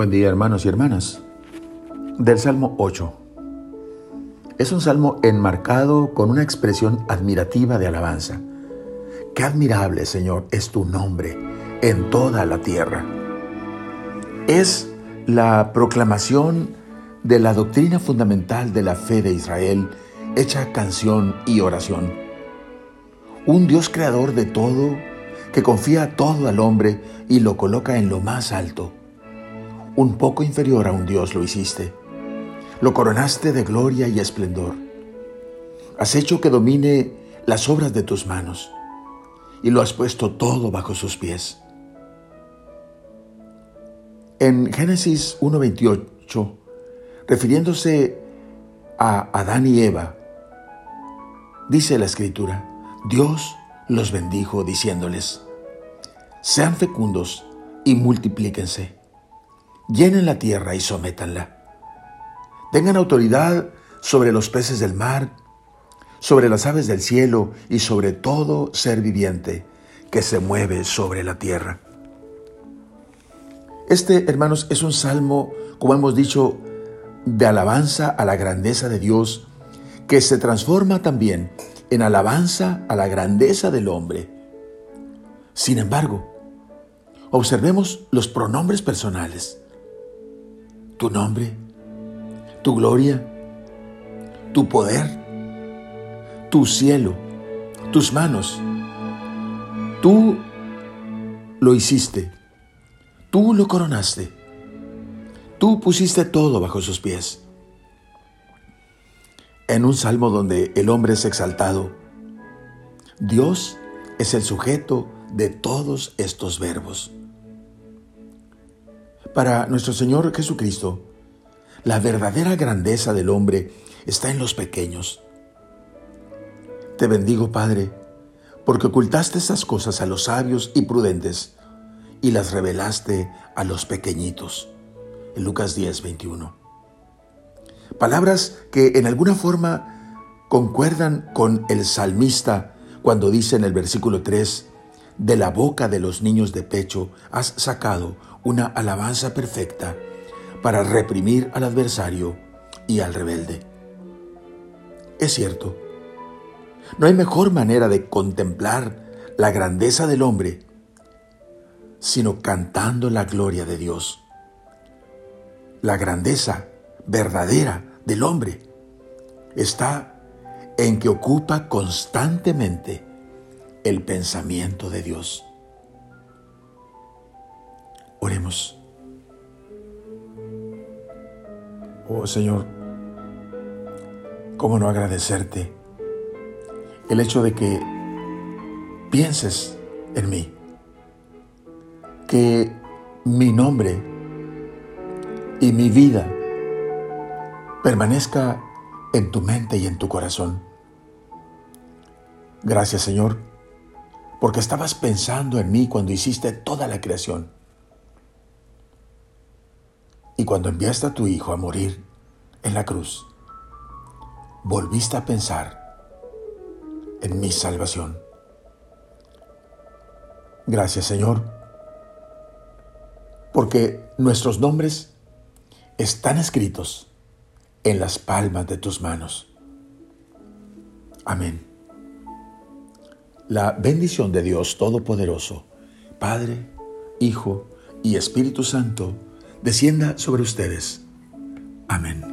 Buen día hermanos y hermanas. Del Salmo 8. Es un salmo enmarcado con una expresión admirativa de alabanza. Qué admirable, Señor, es tu nombre en toda la tierra. Es la proclamación de la doctrina fundamental de la fe de Israel, hecha canción y oración. Un Dios creador de todo, que confía todo al hombre y lo coloca en lo más alto un poco inferior a un Dios lo hiciste. Lo coronaste de gloria y esplendor. Has hecho que domine las obras de tus manos y lo has puesto todo bajo sus pies. En Génesis 1.28, refiriéndose a Adán y Eva, dice la escritura, Dios los bendijo diciéndoles, sean fecundos y multiplíquense llenen la tierra y sométanla. Tengan autoridad sobre los peces del mar, sobre las aves del cielo y sobre todo ser viviente que se mueve sobre la tierra. Este, hermanos, es un salmo, como hemos dicho, de alabanza a la grandeza de Dios, que se transforma también en alabanza a la grandeza del hombre. Sin embargo, observemos los pronombres personales tu nombre, tu gloria, tu poder, tu cielo, tus manos. Tú lo hiciste, tú lo coronaste, tú pusiste todo bajo sus pies. En un salmo donde el hombre es exaltado, Dios es el sujeto de todos estos verbos. Para nuestro Señor Jesucristo, la verdadera grandeza del hombre está en los pequeños. Te bendigo, Padre, porque ocultaste esas cosas a los sabios y prudentes y las revelaste a los pequeñitos. En Lucas 10, 21. Palabras que en alguna forma concuerdan con el salmista cuando dice en el versículo 3, de la boca de los niños de pecho has sacado una alabanza perfecta para reprimir al adversario y al rebelde. Es cierto, no hay mejor manera de contemplar la grandeza del hombre sino cantando la gloria de Dios. La grandeza verdadera del hombre está en que ocupa constantemente el pensamiento de Dios. Oremos. Oh Señor, ¿cómo no agradecerte el hecho de que pienses en mí? Que mi nombre y mi vida permanezca en tu mente y en tu corazón. Gracias Señor, porque estabas pensando en mí cuando hiciste toda la creación y cuando enviaste a tu Hijo a morir en la cruz, volviste a pensar en mi salvación. Gracias Señor, porque nuestros nombres están escritos en las palmas de tus manos. Amén. La bendición de Dios Todopoderoso, Padre, Hijo y Espíritu Santo, descienda sobre ustedes. Amén.